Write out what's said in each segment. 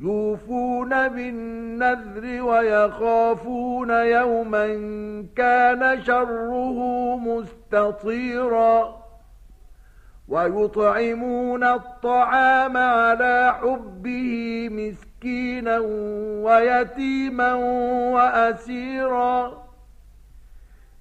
يوفون بالنذر ويخافون يوما كان شره مستطيرا ويطعمون الطعام على حبه مسكينا ويتيما وأسيرا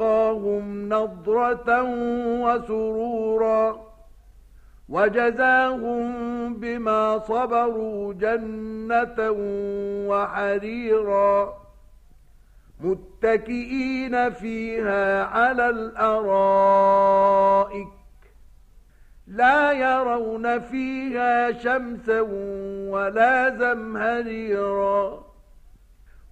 وَلَقَّاهُمْ نَضْرَةً وَسُرُورًا وَجَزَاهُم بِمَا صَبَرُوا جَنَّةً وَحَرِيرًا مُتَّكِئِينَ فِيهَا عَلَى الْأَرَائِكِ لا يرون فيها شمسا ولا زمهريرا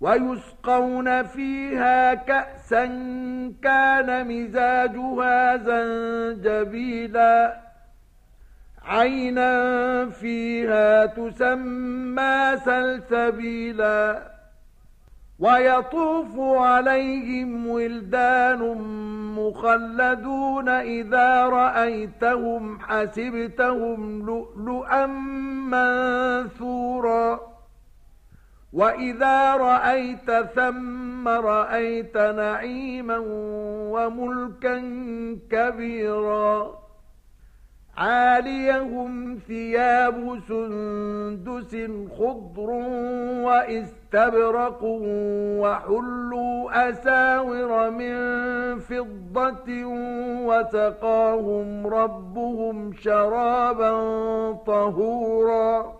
ويسقون فيها كأسا كان مزاجها زنجبيلا. عينا فيها تسمى سلسبيلا. ويطوف عليهم ولدان مخلدون إذا رأيتهم حسبتهم لؤلؤا منثورا. وَإِذَا رَأَيْتَ ثَمَّ رَأَيْتَ نَعِيمًا وَمُلْكًا كَبِيرًا عَالِيَهُمْ ثِيَابُ سُندُسٍ خُضْرٌ وَإِسْتَبْرَقٌ وَحُلُّوا أَسَاوِرَ مِن فِضَّةٍ وَسَقَاهُمْ رَبُّهُمْ شَرَابًا طَهُورًا